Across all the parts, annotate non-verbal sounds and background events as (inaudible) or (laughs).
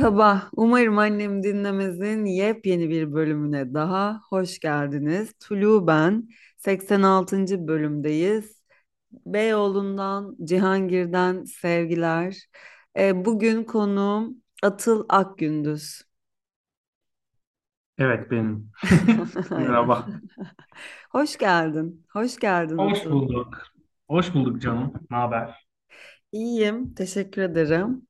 Merhaba, umarım annem dinlemezin yepyeni bir bölümüne daha hoş geldiniz. Tulu ben, 86. bölümdeyiz. Beyoğlu'ndan, Cihangir'den sevgiler. E, bugün konuğum Atıl Akgündüz. Evet benim. (laughs) Merhaba. Hoş geldin, hoş geldin Hoş Atıl. bulduk. Hoş bulduk canım. Ne haber? İyiyim, teşekkür ederim.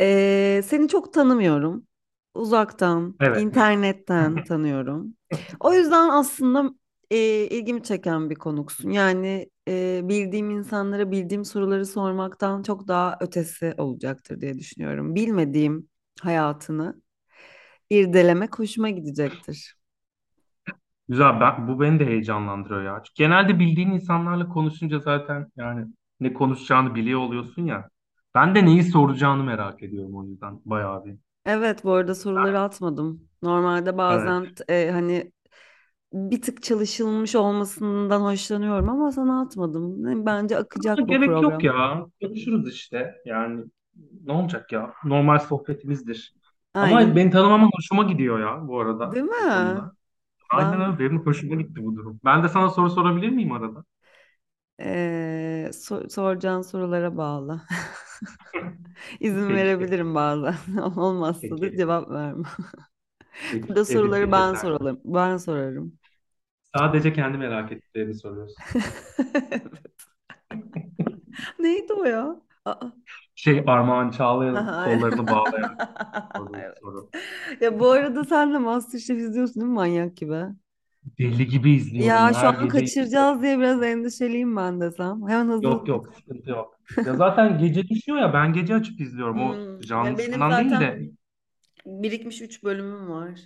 Ee, seni çok tanımıyorum. Uzaktan, Evet. internetten (laughs) tanıyorum. O yüzden aslında e, ilgimi çeken bir konuksun. Yani e, bildiğim insanlara bildiğim soruları sormaktan çok daha ötesi olacaktır diye düşünüyorum. Bilmediğim hayatını irdelemek hoşuma gidecektir. Güzel. Ben, bu beni de heyecanlandırıyor ya. Çünkü genelde bildiğin insanlarla konuşunca zaten yani ne konuşacağını biliyor oluyorsun ya. Ben de neyi soracağını merak ediyorum o yüzden bayağı bir. Evet, bu arada soruları atmadım. Normalde bazen e, hani bir tık çalışılmış olmasından hoşlanıyorum ama sana atmadım. Bence Ama akacak bu gerek yok program. ya. Konuşuruz işte. Yani ne olacak ya? Normal sohbetimizdir. Ama Aynen. beni tanımaman hoşuma gidiyor ya bu arada Değil bu mi? konuda. Aynen Ben öyle. Benim hoşuma gitti bu durum. Ben de sana soru sorabilir miyim arada? Eee sor- soracağın sorulara bağlı. (laughs) İzin Peki, verebilirim bazen. (laughs) Olmazsa da peki, cevap vermem. peki. Burada soruları ben edeceğiz sorarım. Ben sorarım. Sadece kendi merak ettiklerini soruyorsun. (laughs) Neydi o ya? Aa. Şey Armağan Çağlayan'ın Aha, kollarını bağlayan sorduğu Evet. soru. Ya bu arada sen de MasterChef izliyorsun değil mi manyak gibi? Deli gibi izliyorum Ya şu an izliyorum. kaçıracağız diye biraz endişeliyim ben desem. Hemen Yok hazırlan. yok sıkıntı yok. Ya zaten gece düşüyor ya ben gece açıp izliyorum. O Hmm. Ya benim canlısından değil zaten de birikmiş üç bölümüm var.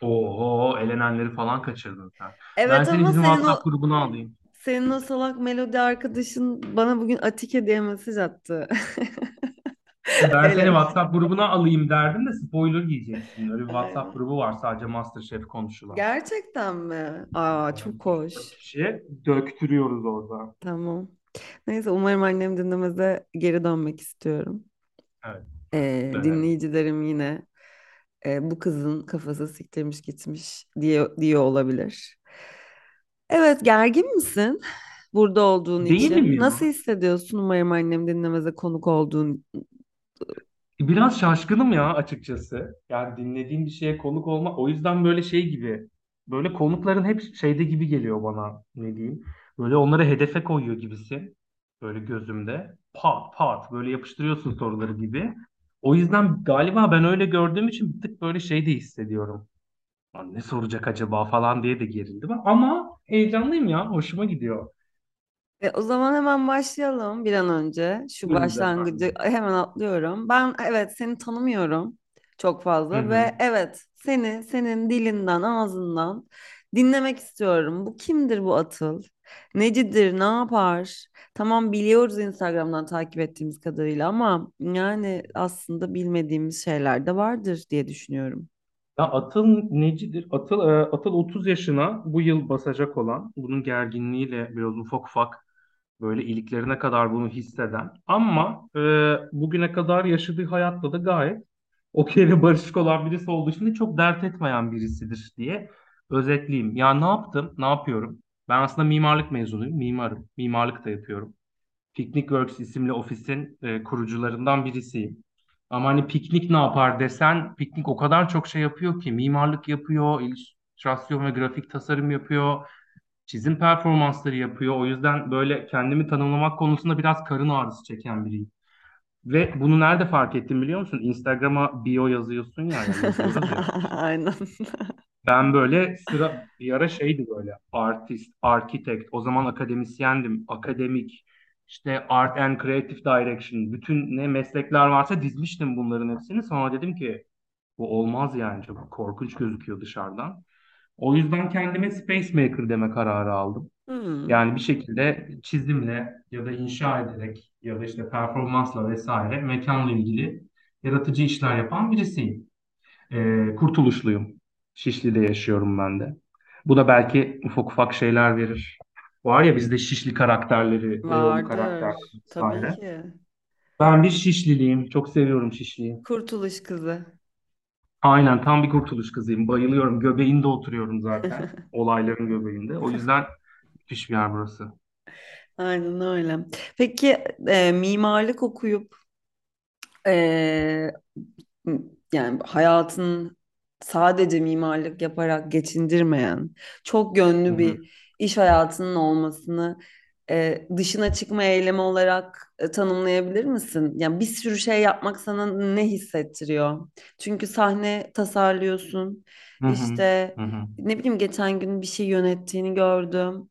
oho elenenleri falan kaçırdın sen. Ben Evet seni ama bizim senin WhatsApp o grubuna alayım. senin o salak melodi arkadaşın bana bugün Atike diye mesaj attı. (laughs) Ben seni. WhatsApp grubuna alayım derdim de spoiler yiyeceksin. Öyle bir WhatsApp grubu var sadece MasterChef konuşulan. Gerçekten mi? Aa çok hoş. kişiye döktürüyoruz orada. Tamam. Neyse umarım annem dinlemeze geri dönmek istiyorum. Evet, Ee, dönelim. dinleyicilerim yine e, bu kızın kafası siktirmiş gitmiş diye diyor olabilir. Evet gergin misin burada olduğun Değilim için? Nasıl ya. hissediyorsun umarım annem dinlemeze konuk olduğun Biraz şaşkınım ya açıkçası. Yani dinlediğim bir şeye konuk olma. O yüzden böyle şey gibi. Böyle konukların hep şeyde gibi geliyor bana. Ne diyeyim? Böyle onları hedefe koyuyor gibisin. Böyle gözümde. Pat pat böyle yapıştırıyorsun soruları gibi. O yüzden galiba ben öyle gördüğüm için bir tık böyle şey de hissediyorum. Ne soracak acaba falan diye de gerildim. Ama heyecanlıyım ya. Hoşuma gidiyor. E, o zaman hemen başlayalım bir an önce. Şu başlangıcı efendim. hemen atlıyorum. Ben evet seni tanımıyorum çok Hı fazla hı. ve evet seni senin dilinden ağzından dinlemek istiyorum. Bu kimdir bu Atıl? Necidir, ne yapar? Tamam biliyoruz Instagram'dan takip ettiğimiz kadarıyla ama yani aslında bilmediğimiz şeyler de vardır diye düşünüyorum. Ya Atıl necidir? Atıl, e, Atıl 30 yaşına bu yıl basacak olan, bunun gerginliğiyle biraz ufak ufak böyle iliklerine kadar bunu hisseden ama e, bugüne kadar yaşadığı hayatta da gayet okey ve barışık olan birisi olduğu için de çok dert etmeyen birisidir diye özetleyeyim. Ya ne yaptım? Ne yapıyorum? Ben aslında mimarlık mezunuyum. Mimarım. Mimarlık da yapıyorum. Picnic Works isimli ofisin e, kurucularından birisiyim. Ama hani piknik ne yapar desen, piknik o kadar çok şey yapıyor ki, mimarlık yapıyor, illüstrasyon ve grafik tasarım yapıyor, çizim performansları yapıyor. O yüzden böyle kendimi tanımlamak konusunda biraz karın ağrısı çeken biriyim. Ve bunu nerede fark ettim biliyor musun? Instagram'a bio yazıyorsun ya, ya (laughs) yazıyoruz ya. Aynen. Ben böyle sıra bir ara şeydi böyle artist, architect, o zaman akademisyendim, akademik, işte art and creative direction, bütün ne meslekler varsa dizmiştim bunların hepsini. Sonra dedim ki bu olmaz yani çok korkunç gözüküyor dışarıdan. O yüzden kendime space maker deme kararı aldım. Hmm, Yani bir şekilde çizimle ya da inşa ederek ya da işte performansla vesaire mekanla ilgili yaratıcı işler yapan birisiyim. Ee, Kurtuluşluyum. Şişli'de yaşıyorum ben de. Bu da belki ufak ufak şeyler verir. Var ya bizde Şişli karakterleri, vardır. Tabii vesaire. ki. Ben bir Şişliliyim. Çok seviyorum Şişli'yi. Kurtuluş kızı. Aynen tam bir kurtuluş kızıyım. Bayılıyorum. Göbeğinde oturuyorum zaten. (laughs) Olayların göbeğinde. O yüzden müthiş bir yer burası. Aynen öyle. Peki e, mimarlık okuyup e, yani hayatın sadece mimarlık yaparak geçindirmeyen, çok Hı yönlü hı. bir iş hayatının olmasını e, dışına çıkma eylemi olarak e, tanımlayabilir misin? Yani bir sürü şey yapmak sana ne hissettiriyor? Çünkü sahne tasarlıyorsun. Hı hı. İşte Hı ne bileyim geçen gün bir şey yönettiğini gördüm.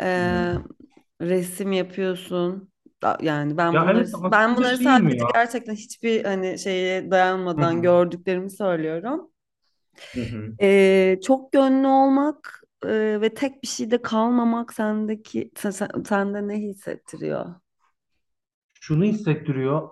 E, resim yapıyorsun. Da- Yani ben Ya bunları evet ben aslında bunları şey mi sadece ya? gerçekten hiçbir hani şeye Hı dayanmadan hı. gördüklerimi söylüyorum. Hı hı. Ee, çok gönlü olmak e, ve tek bir şeyde kalmamak sendeki sen, sen- sende ne hissettiriyor? şunu hissettiriyor.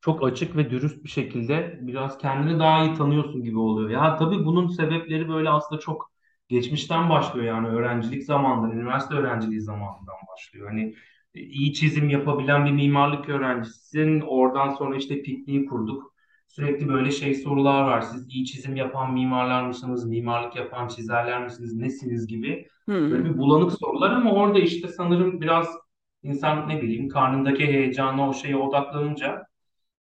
Çok açık ve dürüst bir şekilde biraz kendini daha iyi tanıyorsun gibi oluyor. Ya tabii bunun sebepleri böyle aslında çok geçmişten başlıyor yani öğrencilik zamanından, üniversite öğrenciliği zamanından başlıyor. Hani e, iyi çizim yapabilen bir mimarlık öğrencisisin. Oradan sonra işte pikniği kurduk. Sürekli böyle şey sorular var. Siz iyi çizim yapan mimarlar mısınız? Mimarlık yapan çizerler misiniz? Nesiniz gibi. Böyle Hmm. bir bulanık sorular ama orada işte sanırım biraz İnsan ne bileyim karnındaki heyecana o şeye odaklanınca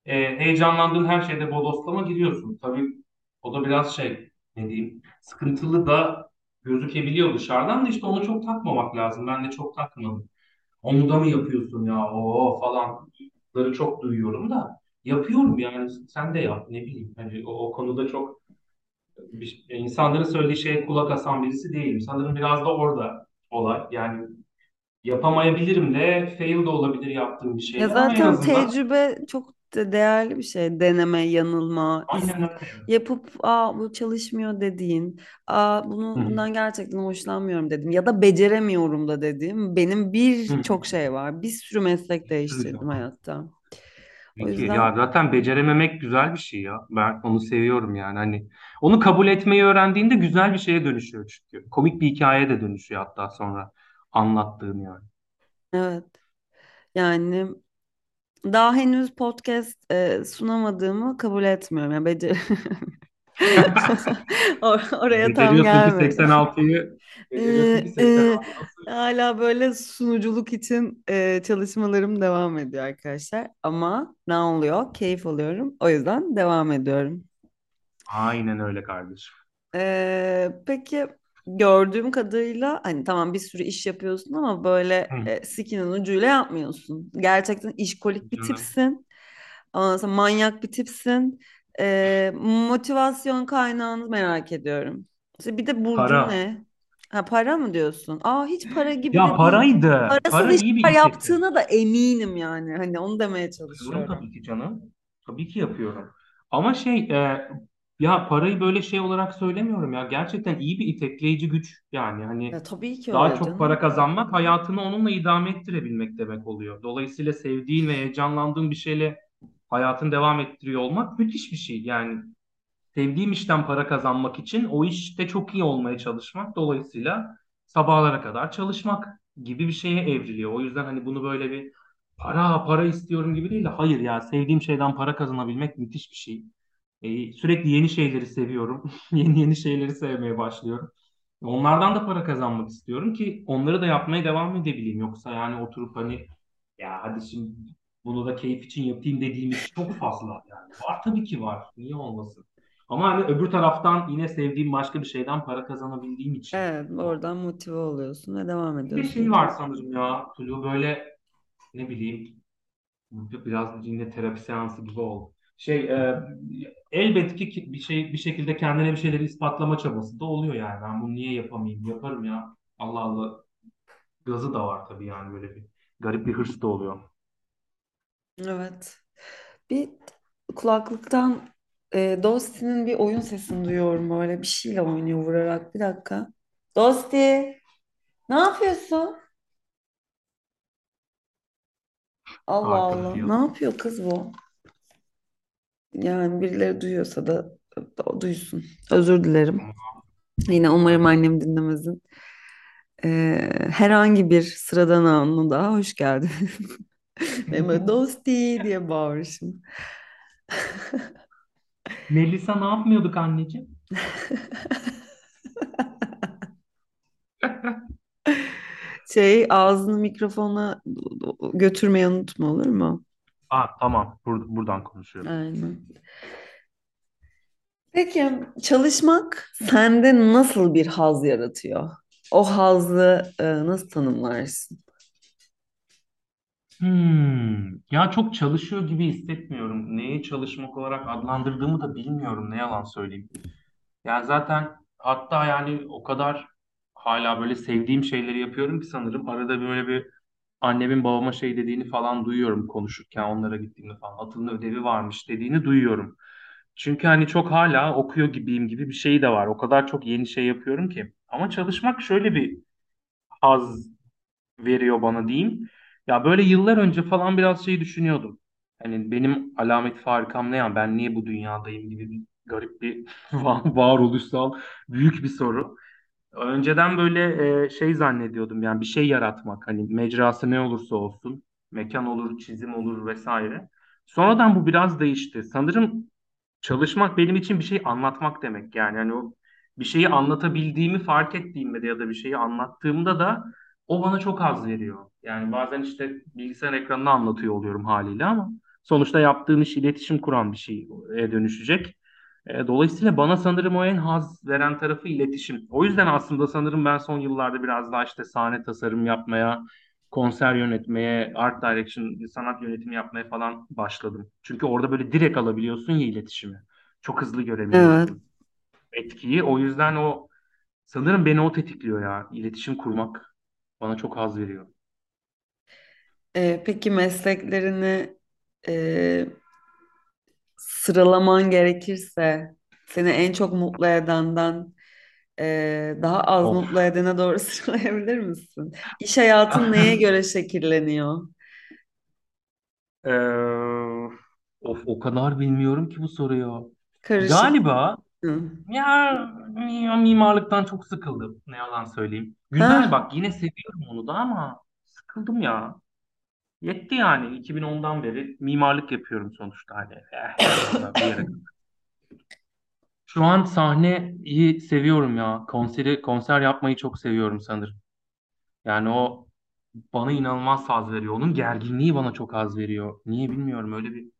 e, heyecanlandığın her şeyde bodoslama giriyorsun. Tabii o da biraz şey ne diyeyim sıkıntılı da gözükebiliyor dışarıdan da işte onu çok takmamak lazım. Ben de çok takmadım. Onu da mı yapıyorsun ya o falanları çok duyuyorum da yapıyorum yani sen de yap ne bileyim. Hani o, o konuda çok bir, insanların söylediği şeye kulak asan birisi değilim. Sanırım biraz da orada olay. Yani Yapamayabilirim de, fail de olabilir yaptığım bir Ya ama en zaten azından tecrübe çok de- değerli bir şey. Deneme, yanılma, aynen öyle. yapıp aa bu çalışmıyor dediğin, aa bunu hı. bundan gerçekten hoşlanmıyorum dedim ya da beceremiyorum da dediğim benim birçok şey var. Bir sürü meslek değiştirdim hayatta. O Peki yüzden ya zaten becerememek güzel bir şey ya. Ben onu seviyorum yani hani onu kabul etmeyi öğrendiğinde güzel bir şeye dönüşüyor çünkü. Komik bir hikayeye de dönüşüyor hatta sonra anlattığın yani. evet yani daha henüz podcast e, sunamadığımı kabul etmiyorum. Yani becer (laughs) (laughs) Or- oraya tam gelmedi. 86'yı beceriyorsun ki Ee, e, 86'yı nasıl? hala böyle sunuculuk için e, çalışmalarım devam ediyor arkadaşlar. Ama ne oluyor? Keyif alıyorum. O yüzden devam ediyorum. Aynen öyle kardeşim. Ee, peki gördüğüm kadarıyla hani tamam bir sürü iş yapıyorsun ama böyle Hı. e, sikinin ucuyla yapmıyorsun. Gerçekten işkolik bir tipsin. Ondan sonra manyak bir tipsin. Ee, motivasyon kaynağını merak ediyorum. İşte bir de burcun Para. ne? Ha para mı diyorsun? Aa hiç para gibi Ya de değil. paraydı. Parasız Para iyi bir işler yaptığına da eminim yani. Hani onu demeye Yapıyorum çalışıyorum. tabii ki canım. Tabii ki yapıyorum. Ama şey e, ya parayı böyle şey olarak söylemiyorum ya. Gerçekten iyi bir itekleyici güç. Yani Ya hani tabii ki daha öyle çok para canım. kazanmak hayatını onunla idame ettirebilmek demek oluyor. Dolayısıyla sevdiğin ve heyecanlandığın bir şeyle hayatını devam ettiriyor olmak müthiş bir şey. Yani sevdiğim işten para kazanmak için o işte çok iyi olmaya çalışmak. Dolayısıyla sabahlara kadar çalışmak gibi bir şeye evriliyor. O yüzden hani bunu böyle bir para para istiyorum gibi değil de hayır ya sevdiğim şeyden para kazanabilmek müthiş bir şey. Ee, sürekli yeni şeyleri seviyorum. (laughs) Yeni yeni şeyleri sevmeye başlıyorum. Onlardan da para kazanmak istiyorum ki onları da yapmaya devam edebileyim. Yoksa yani oturup hani ya hadi şimdi bunu da keyif için yapayım dediğim iş çok fazla yani. Var tabii ki var. Niye olmasın? Ama hani öbür taraftan yine sevdiğim başka bir şeyden para kazanabildiğim için. Evet oradan motive oluyorsun ve devam Bir de ediyorsun. şey var sanırım ya. Tulu böyle ne bileyim biraz yine terapi seansı gibi oldu. Şey e, elbet ki bir şey bir şekilde kendine bir şeyleri ispatlama çabası da oluyor yani. Ben bunu niye yapamayayım? Yaparım ya. Allah Allah. Gazı da var tabii yani böyle bir garip bir hırs da oluyor. Evet. Bir kulaklıktan e, Dosti'nin bir oyun sesini duyuyorum böyle bir şeyle oynuyor vurarak. Bir dakika. Dosti, ne yapıyorsun? Allah Allah. Ne adam. yapıyor kız bu? Yani birileri duyuyorsa da, da duysun. Özür dilerim. Yine umarım annem dinlemezin. E, herhangi bir sıradan anına daha hoş geldin. (laughs) Böyle (laughs) dosti diye bağırmışım. (laughs) Melisa ne yapmıyorduk anneciğim? (laughs) Şey ağzını mikrofona götürmeyi unutma olur mu? Aa, tamam. Bur- buradan konuşuyorum. Aynen. Peki çalışmak sende nasıl bir haz yaratıyor? O hazzı e, nasıl tanımlarsın? Hmm. Ya çok çalışıyor gibi hissetmiyorum. Neyi çalışmak olarak adlandırdığımı da bilmiyorum. Ne yalan söyleyeyim. Yani zaten hatta yani o kadar hala böyle sevdiğim şeyleri yapıyorum ki sanırım. Arada böyle bir annemin babama şey dediğini falan duyuyorum konuşurken onlara gittiğimde falan. Atıl'ın ödevi varmış dediğini duyuyorum. Çünkü hani çok hala okuyor gibiyim gibi bir şey de var. O kadar çok yeni şey yapıyorum ki. Ama çalışmak şöyle bir haz veriyor bana diyeyim. Ya böyle yıllar önce falan biraz şey düşünüyordum. Hani benim alamet farikam ne ya? Ben niye bu dünyadayım gibi bir garip bir (laughs) va- varoluşsal büyük bir soru. Önceden böyle e, şey zannediyordum yani bir şey yaratmak hani mecrası ne olursa olsun mekan olur, çizim olur vesaire. Sonradan bu biraz değişti. Sanırım çalışmak benim için bir şey anlatmak demek yani. Hani o bir şeyi anlatabildiğimi fark ettiğimde de ya da bir şeyi anlattığımda da o bana çok haz veriyor. Yani bazen işte bilgisayar ekranında anlatıyor oluyorum haliyle ama sonuçta yaptığım iş iletişim kuran bir şeye dönüşecek. E, Dolayısıyla bana sanırım o en haz veren tarafı iletişim. O yüzden aslında sanırım ben son yıllarda biraz daha işte sahne tasarım yapmaya, konser yönetmeye, art direction, sanat yönetimi yapmaya falan başladım. Çünkü orada böyle direkt alabiliyorsun ya iletişimi. Çok hızlı Evet. görebiliyorsun etkiyi. O yüzden o sanırım beni o tetikliyor ya. İletişim kurmak bana çok haz veriyor. E, peki mesleklerini e, sıralaman gerekirse seni en çok mutlu edenden e, daha az Of. mutlu edene doğru (laughs) sıralayabilir misin? İş hayatın (laughs) neye göre şekilleniyor? Ee, of o kadar bilmiyorum ki bu soruyu. Karışık. Galiba Hı. Ya, ya mimarlıktan çok sıkıldım. Ne yalan söyleyeyim. Güzel Ha, bak yine seviyorum onu da ama sıkıldım ya. Yetti yani 2010'dan beri mimarlık yapıyorum sonuçta hani. Şu an sahneyi seviyorum ya. Konseri konser yapmayı çok seviyorum sanırım. Yani o bana inanılmaz haz veriyor. Onun gerginliği bana çok haz veriyor. Niye bilmiyorum öyle bir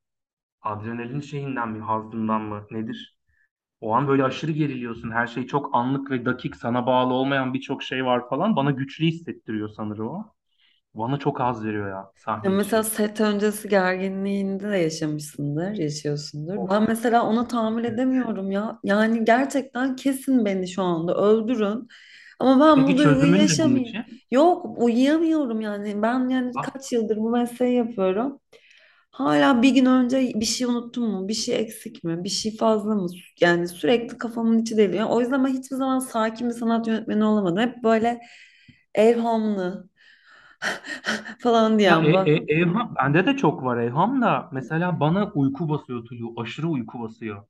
adrenalin şeyinden mi, hazzından mı nedir? O an böyle aşırı geriliyorsun. Her şey çok anlık ve dakik. Sana bağlı olmayan birçok şey var falan. Bana güçlü hissettiriyor sanırım o. Bana çok haz veriyor ya ya sahne mesela işi. set öncesi gerginliğinde de yaşamışsındır, yaşıyorsundur. Of. Ben mesela ona tahammül edemiyorum ya. Yani gerçekten kesin beni şu anda öldürün. Ama ben bu Peki duyguyu çözümün ne bunun yaşamayayım. için? Yok, uyuyamıyorum yani. Ben yani Bak, kaç yıldır bu mesleği yapıyorum. Hala bir gün önce bir şey unuttum mu? Bir şey eksik mi? Bir şey fazla mı? Yani sürekli kafamın içi deliyor. O yüzden ben hiçbir zaman sakin bir sanat yönetmeni olamadım. Hep böyle evhamlı (laughs) falan ya diyen e, bak. e, evham, bende de çok var evham da mesela bana uyku basıyor Tulu. Aşırı uyku basıyor.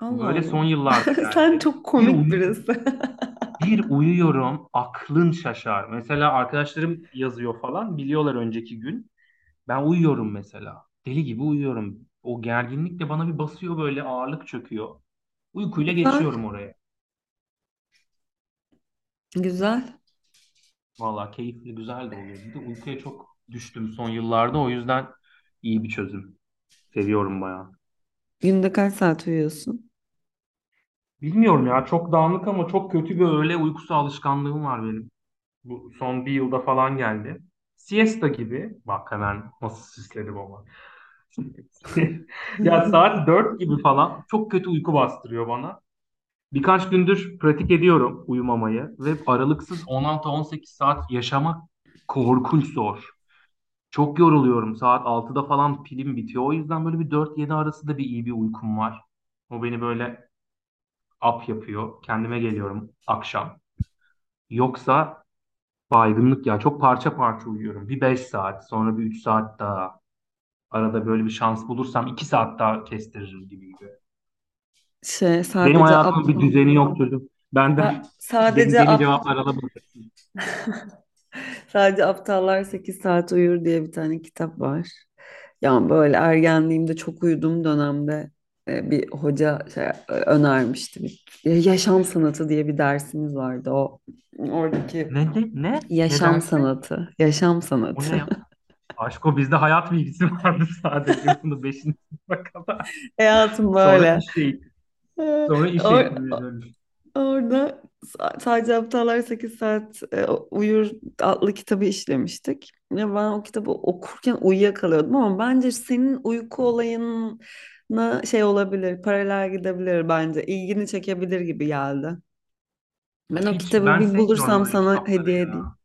Allah böyle Allah. son yıllarda (laughs) Sen geldi. çok Bir komik uyu birisi. bir (laughs) uyuyorum aklın şaşar. Mesela arkadaşlarım yazıyor falan biliyorlar önceki gün. Ben uyuyorum mesela. Deli gibi uyuyorum. O gerginlik de bana bir basıyor böyle ağırlık çöküyor. Uykuyla Güzel. geçiyorum oraya. Güzel. Vallahi keyifli, güzel de oluyor. Bir de uykuya çok düştüm son yıllarda. O yüzden iyi bir çözüm. Seviyorum bayağı. Günde kaç saat uyuyorsun? Bilmiyorum ya çok dağınık ama çok kötü bir öğle uykusu alışkanlığım var benim. Bu son bir yılda falan geldi. Siesta gibi. Bak hemen nasıl süsledim ama. (laughs) Ya saat 4 gibi falan çok kötü uyku bastırıyor bana. Birkaç gündür pratik ediyorum uyumamayı ve aralıksız 16-18 saat yaşamak korkunç zor. Çok yoruluyorum. Saat 6'da falan pilim bitiyor. O yüzden böyle bir 4-7 arası da bir iyi bir uykum var. O beni böyle up yapıyor. Kendime geliyorum akşam. Yoksa baygınlık ya. Çok parça parça uyuyorum. Bir 5 saat, sonra bir 3 saat daha. Arada böyle bir şans bulursam 2 saat daha kestiririm gibi gibi. Şey Benim sadece hayatımın bir düzeni yok çocuğum. Benden deli sadece deli ap cevaplar alabilirsin. (laughs) Sadece Aptallar 8 Saat Uyur diye bir tane kitap var. Yani böyle ergenliğimde çok uyuduğum dönemde e, bir hoca şey, e, önermişti. Bir- Yaşam sanatı diye bir dersimiz vardı. O oradaki Ne ne ne? Ne yaşam dersi? sanatı, yaşam O ne sanatı. ya? Aşko bizde hayat bilgisi vardı (laughs) sadece bunu beşinci sınıfa kadar. Hayatım Sonra böyle. iş eğitimi. Sonra iş or- dönmüş. orada sa- sadece Aptallar 8 Saat e, Uyur adlı kitabı işlemiştik. Ya ben o kitabı okurken uyuyakalıyordum ama bence senin uyku olayına şey olabilir, paralel gidebilir bence. İlgini çekebilir gibi geldi. Ben o Hiç kitabı ben bir sevmiyorum bulursam öyle sana kitapları hediye ya. edeyim.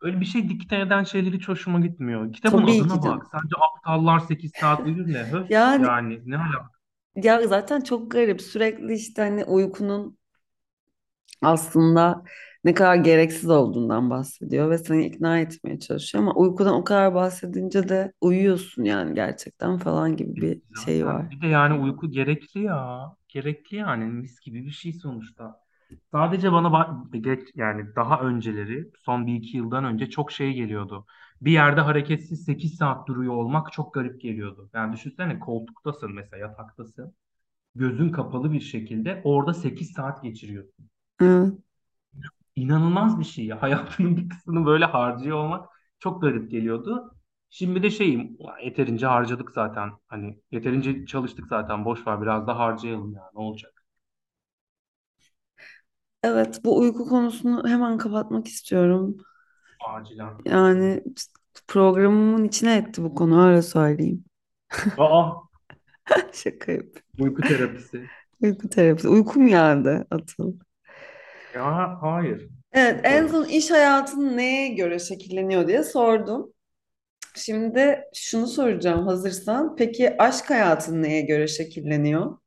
Öyle bir şey dikte eden şeyler hiç hoşuma gitmiyor. Kitabın Tabii ki adına canım. bak. Sence aptallar 8 saat uyur ne? Höf Yani yani ne alaka? Ya zaten çok garip. Sürekli işte hani uykunun aslında ne kadar gereksiz olduğundan bahsediyor ve seni ikna etmeye çalışıyor ama uykudan o kadar bahsedince de uyuyorsun yani gerçekten falan gibi bir şey Zaten var. bir de yani uyku gerekli ya. Gerekli yani mis gibi bir şey sonuçta. Sadece bana bak geç yani daha önceleri son bir iki yıldan önce çok şey geliyordu. Bir yerde hareketsiz 8 saat duruyor olmak çok garip geliyordu. Yani düşünsene koltuktasın mesela yataktasın. Gözün kapalı bir şekilde orada 8 saat geçiriyorsun. Evet. İnanılmaz bir şey ya. (laughs) Hayatının bir kısmını böyle harcıyor olmak çok garip geliyordu. Şimdi de şeyim yeterince harcadık zaten. Hani yeterince çalıştık zaten. Boş ver biraz da harcayalım ya. Ne olacak? Evet, bu uyku konusunu hemen kapatmak istiyorum. Acilen. Yani programımın içine etti bu konu öyle söyleyeyim. Aa, (laughs) Şaka yapıyorum. uyku terapisi. Uyku terapisi. Uykum geldi Atıl. Ya hayır. Evet, en son iş hayatın neye göre şekilleniyor diye sordum. Şimdi şunu soracağım hazırsan. Peki aşk hayatın neye göre şekilleniyor?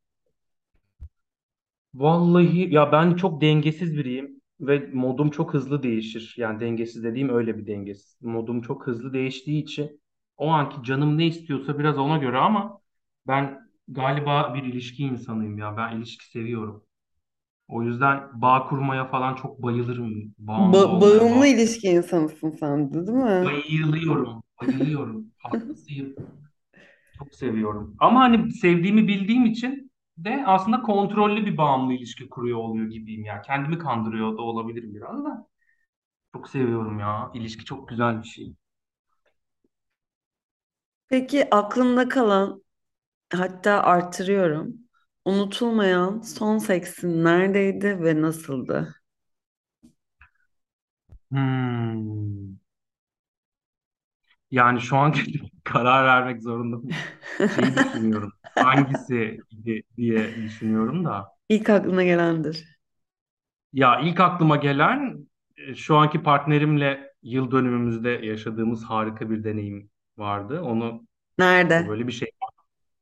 Vallahi ya ben çok dengesiz biriyim ve modum çok hızlı değişir. Yani dengesiz dediğim öyle bir dengesiz. Modum çok hızlı değiştiği için o anki canım ne istiyorsa biraz ona göre ama ben galiba bir ilişki insanıyım ya. Ben ilişki seviyorum. O yüzden bağ kurmaya falan çok bayılırım. Bağımlı Ba- olmaya bağımlı bağ. ilişki insanısın sen de, değil mi? Bayılıyorum. Bayılıyorum. Hastasıyım. Çok seviyorum. Ama hani sevdiğimi bildiğim için de aslında kontrollü bir bağımlı ilişki kuruyor oluyor gibiyim ya. Kendimi kandırıyor da olabilirim biraz da. Çok seviyorum ya. İlişki çok güzel bir şey. Peki aklında kalan, hatta artırıyorum, unutulmayan son seksin neredeydi ve nasıldı? Hmm. Yani şu an (laughs) karar vermek zorunda? Şeyi düşünüyorum. (laughs) Hangisi diye düşünüyorum da. İlk aklına gelendir. Ya ilk aklıma gelen e, şu anki partnerimle yıl dönümümüzde yaşadığımız harika bir deneyim vardı. Onu Nerede? böyle bir şey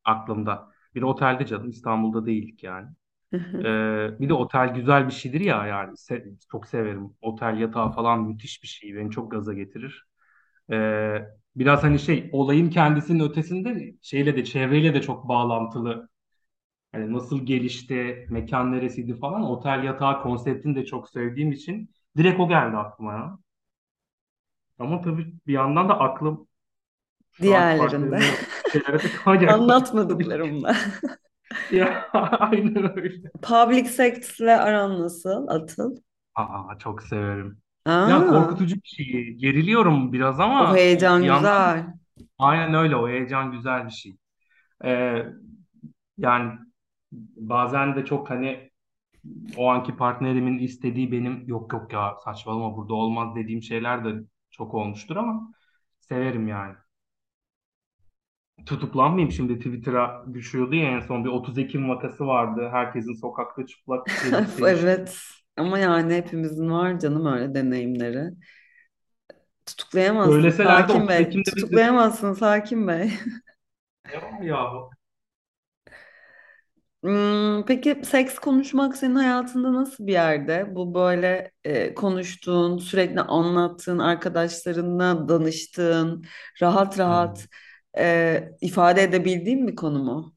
aklımda. Bir otelde canım İstanbul'da değildik yani. Ee, bir de otel güzel bir şeydir ya yani Se- çok severim. Otel yatağı falan müthiş bir şey. Beni çok gaza getirir. Ee, biraz hani şey olayın kendisinin ötesinde şeyle de çevreyle de çok bağlantılı. Hani nasıl gelişti, mekan neresiydi falan. Otel yatağı konseptini de çok sevdiğim için direkt o geldi aklıma ya. Ama tabii bir yandan da aklım Diğerlerinde. Anlatmadıklarımda. (laughs) Ya aynen öyle. Public sex'le aran nasıl Atıl? Aa, çok severim. Ya Aa, korkutucu bir şey. Geriliyorum biraz o ama bir heyecan yandan güzel. aynen öyle. O heyecan güzel bir şey. Ee, yani bazen de çok hani o anki partnerimin istediği benim yok yok ya saçmalama burada olmaz dediğim şeyler de çok olmuştur ama severim yani. Tutuklanmayayım şimdi Twitter'a düşüyordu ya en son bir 30 Ekim vakası vardı. Herkesin sokakta çıplak (laughs) gezip. Evet. Ama yani hepimizin var canım öyle deneyimleri. Tutuklayamazsınız Söyleseler de Hakim 30 Bey. Ekim'de biz de Tutuklayamazsınız Hakim Bey. ne var ya Hmm, peki seks konuşmak senin hayatında nasıl bir yerde? Bu böyle e, konuştuğun, sürekli anlattığın, arkadaşlarınla danıştığın, rahat Hmm. rahat e, ifade edebildiğin bir konu mu?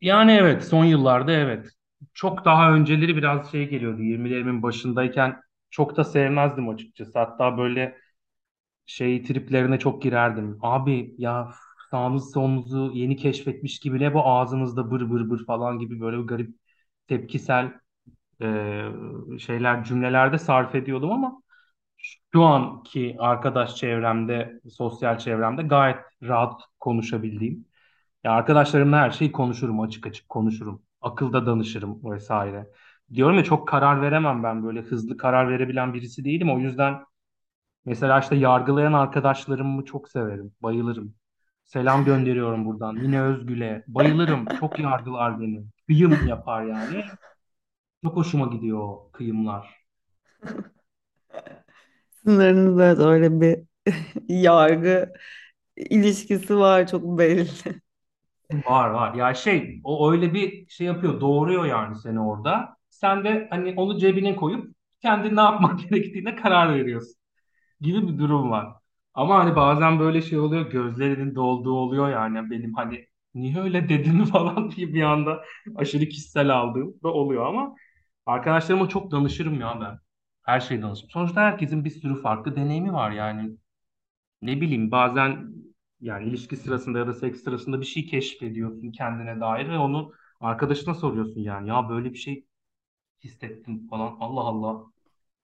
Yani evet son yıllarda evet. Çok daha önceleri biraz şey geliyordu. 20'lerimin başındayken çok da sevmezdim açıkçası. Hatta böyle şey triplerine çok girerdim. Abi ya sağımız solumuzu yeni keşfetmiş gibi ne bu ağzımızda bır bır bır falan gibi böyle bir garip tepkisel e, şeyler cümlelerde sarf ediyordum ama şu anki arkadaş çevremde, sosyal çevremde gayet rahat konuşabildiğim. Ya arkadaşlarımla her şeyi konuşurum, açık açık konuşurum. Akılda danışırım vesaire. Diyorum ya çok karar veremem ben böyle hızlı karar verebilen birisi değilim. O yüzden mesela işte yargılayan arkadaşlarımı çok severim, bayılırım. Selam gönderiyorum buradan. Mine Özgül'e bayılırım. Çok yargılar beni. Kıyım yapar yani. Çok hoşuma gidiyor o kıyımlar. Sınırınızda öyle bir (laughs) yargı ilişkisi var çok belli. Var var. Ya şey o öyle bir şey yapıyor. Doğuruyor yani seni orada. Sen de hani onu cebine koyup kendi ne yapman (laughs) gerektiğine karar veriyorsun gibi bir durum var. Ama hani bazen böyle şey oluyor. Gözlerinin dolduğu oluyor yani benim hani niye öyle dedin (laughs) falan diye bir anda aşırı kişisel aldığım da oluyor ama arkadaşlarıma çok danışırım ya ben. Her şeyi danışırım. Sonuçta herkesin bir sürü farklı deneyimi var yani. Ne bileyim bazen yani ilişki sırasında ya da seks sırasında bir şey keşfediyorsun kendine dair ve onu arkadaşına soruyorsun yani ya böyle bir şey hissettim falan Allah Allah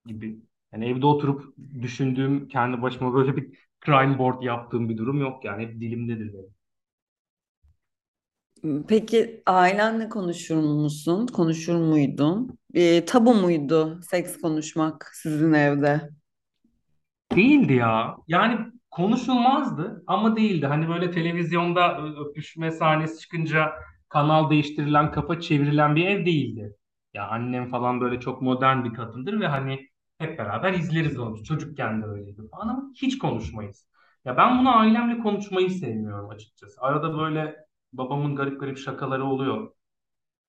gibi. Yani evde oturup düşündüğüm kendi başıma böyle bir crime board yaptığım bir durum yok yani hep dilimdedir benim. Peki ailenle konuşur musun? Konuşur muydun? E, tabu muydu seks konuşmak sizin evde? Değildi ya. Yani konuşulmazdı ama değildi. Hani böyle televizyonda öpüşme sahnesi çıkınca kanal değiştirilen, kafa çevrilen bir ev değildi. Ya annem falan böyle çok modern bir kadındır ve hani hep beraber izleriz onu. Çocukken de öyleydi falan ama hiç konuşmayız. Ya ben bunu ailemle konuşmayı sevmiyorum açıkçası. Arada böyle babamın garip garip şakaları oluyor.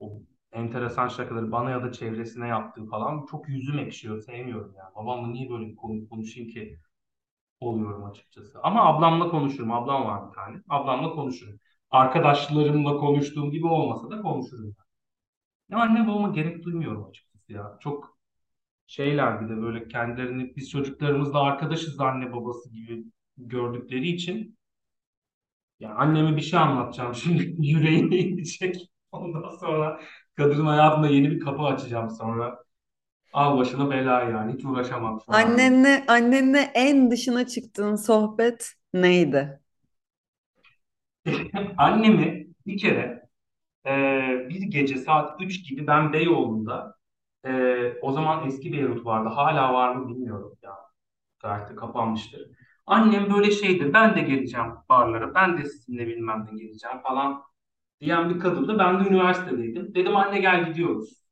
O enteresan şakaları bana ya da çevresine yaptığı falan çok yüzüm ekşiyor. Sevmiyorum ya. Babamla niye böyle bir konu konuşayım ki? Oluyorum açıkçası. Ama ablamla konuşurum. Ablam var bir tane. Ablamla konuşurum. Arkadaşlarımla konuştuğum gibi olmasa da konuşurum. Ya anne babama gerek duymuyorum açıkçası ya. Çok şeyler bir de böyle kendilerini biz çocuklarımızla arkadaşız anne babası gibi gördükleri için ya anneme bir şey anlatacağım şimdi (laughs) yüreğine inecek. Ondan sonra kadının hayatında yeni bir kapı açacağım sonra. Al başına bela yani hiç uğraşamam şu an anne. Annenle, annenle en dışına çıktığın sohbet neydi? (laughs) Annemi bir kere Ee, bir gece saat 3 gibi ben Beyoğlu'nda e, o zaman eski Beyrut vardı. Hala var mı bilmiyorum ya. De kapanmıştır. Annem böyle şeydi. Ben de geleceğim barlara. Ben de sizinle bilmem ne geleceğim falan diyen bir kadındı. Ben de üniversitedeydim. Dedim anne gel gidiyoruz.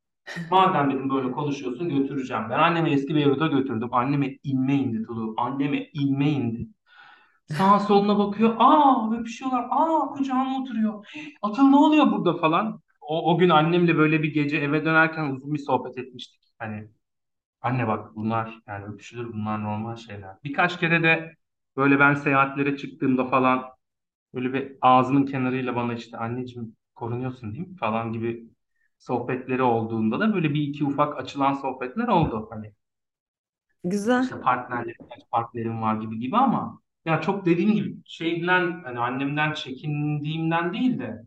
Madem dedim böyle konuşuyorsun götüreceğim. Ben annemi eski Beyrut'a götürdüm. Anneme inme indi Tulu. Anneme inme indi. Sağa soluna bakıyor. Aa öpüşüyorlar. Aa kucağıma oturuyor. (gasps) Atıl ne oluyor burada falan. O, o gün annemle böyle bir gece eve dönerken uzun bir sohbet etmiştik. Hani anne bak bunlar yani öpüşülür bunlar normal şeyler. Birkaç kere de böyle ben seyahatlere çıktığımda falan böyle bir ağzının kenarıyla bana işte anneciğim korunuyorsun değil mi falan gibi sohbetleri olduğunda da böyle bir iki ufak açılan sohbetler oldu. Hani Güzel. işte partnerlerim, partnerim var gibi gibi ama ya çok dediğim gibi şeyden hani annemden çekindiğimden değil de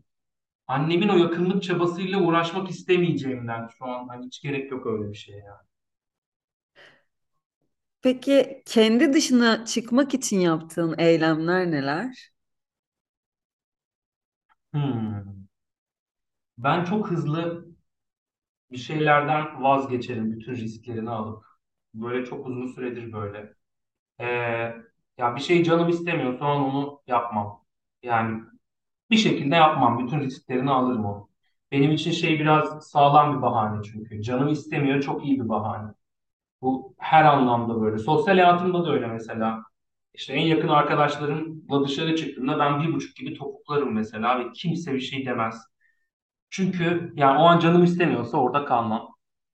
annemin o yakınlık çabasıyla uğraşmak istemeyeceğimden şu an hani hiç gerek yok öyle bir şeye yani. Peki kendi dışına çıkmak için yaptığın eylemler neler? Hmm. Ben çok hızlı bir şeylerden vazgeçerim bütün risklerini alıp. Böyle çok uzun süredir böyle. Ee, ya bir şey canım istemiyor sonra onu yapmam. Yani Bir şekilde yapmam. Bütün risklerini alırım onu. Benim için şey biraz sağlam bir bahane çünkü. Canım istemiyor çok iyi bir bahane. Bu her anlamda böyle. Sosyal hayatımda da öyle mesela. İşte en yakın arkadaşlarımla dışarı çıktığımda ben bir buçuk gibi topuklarım mesela ve kimse bir şey demez. Çünkü yani o an canım istemiyorsa orada kalmam.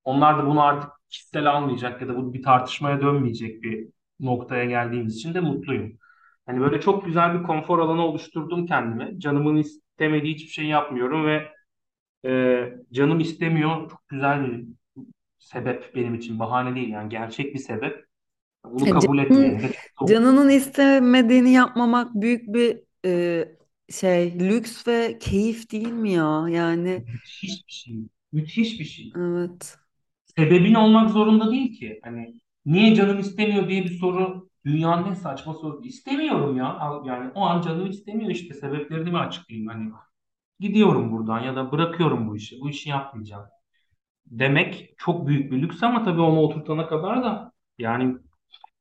Onlar da bunu artık kişisel almayacak ya da bu bir tartışmaya dönmeyecek bir noktaya geldiğimiz için de mutluyum. Hani böyle çok güzel bir konfor alanı oluşturdum kendime. Canımın istemediği hiçbir şey yapmıyorum ve e, canım istemiyor. Çok güzel bir sebep benim için bahane değil yani gerçek bir sebep. Bunu kabul zor. canının istemediğini yapmamak büyük bir e, şey, lüks ve keyif değil mi ya? Yani Müthiş bir şey. Müthiş bir şey. evet. Sebebin olmak zorunda değil ki. Hani niye canım istemiyor diye bir soru dünyanın en saçma sorusu. İstemiyorum ya. Al- Yani o an canım istemiyor işte. Sebeplerini mi açıklayayım? Hani gidiyorum buradan ya da bırakıyorum bu işi. Bu işi yapmayacağım. Demek çok büyük bir lüks ama tabii onu oturtana kadar da yani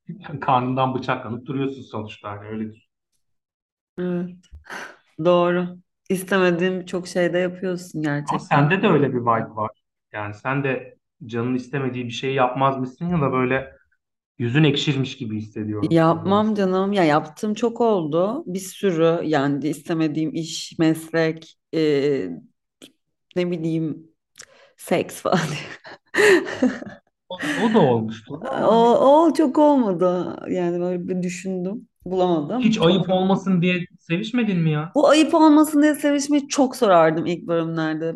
(laughs) karnından bıçaklanıp duruyorsun sonuçta. Hani öyle düşün. Evet. Doğru. İstemediğin birçok şey de yapıyorsun Ama gerçekten. sende de öyle bir vibe var. Yani sen de canın istemediği bir şey yapmaz mısın ya da böyle yüzün ekşirmiş gibi hissediyorum Yapmam canım. Ya yaptığım çok oldu. Bir sürü yani istemediğim iş, meslek, e, ne bileyim seks (laughs) falan. O, o da olmuştur ama O, o çok olmadı. Yani böyle bir düşündüm. Bulamadım. hiç ayıp olmasın diye sevişmedin mi ya? Bu ayıp olmasın diye sevişmeyi çok sorardım ilk bölümlerde.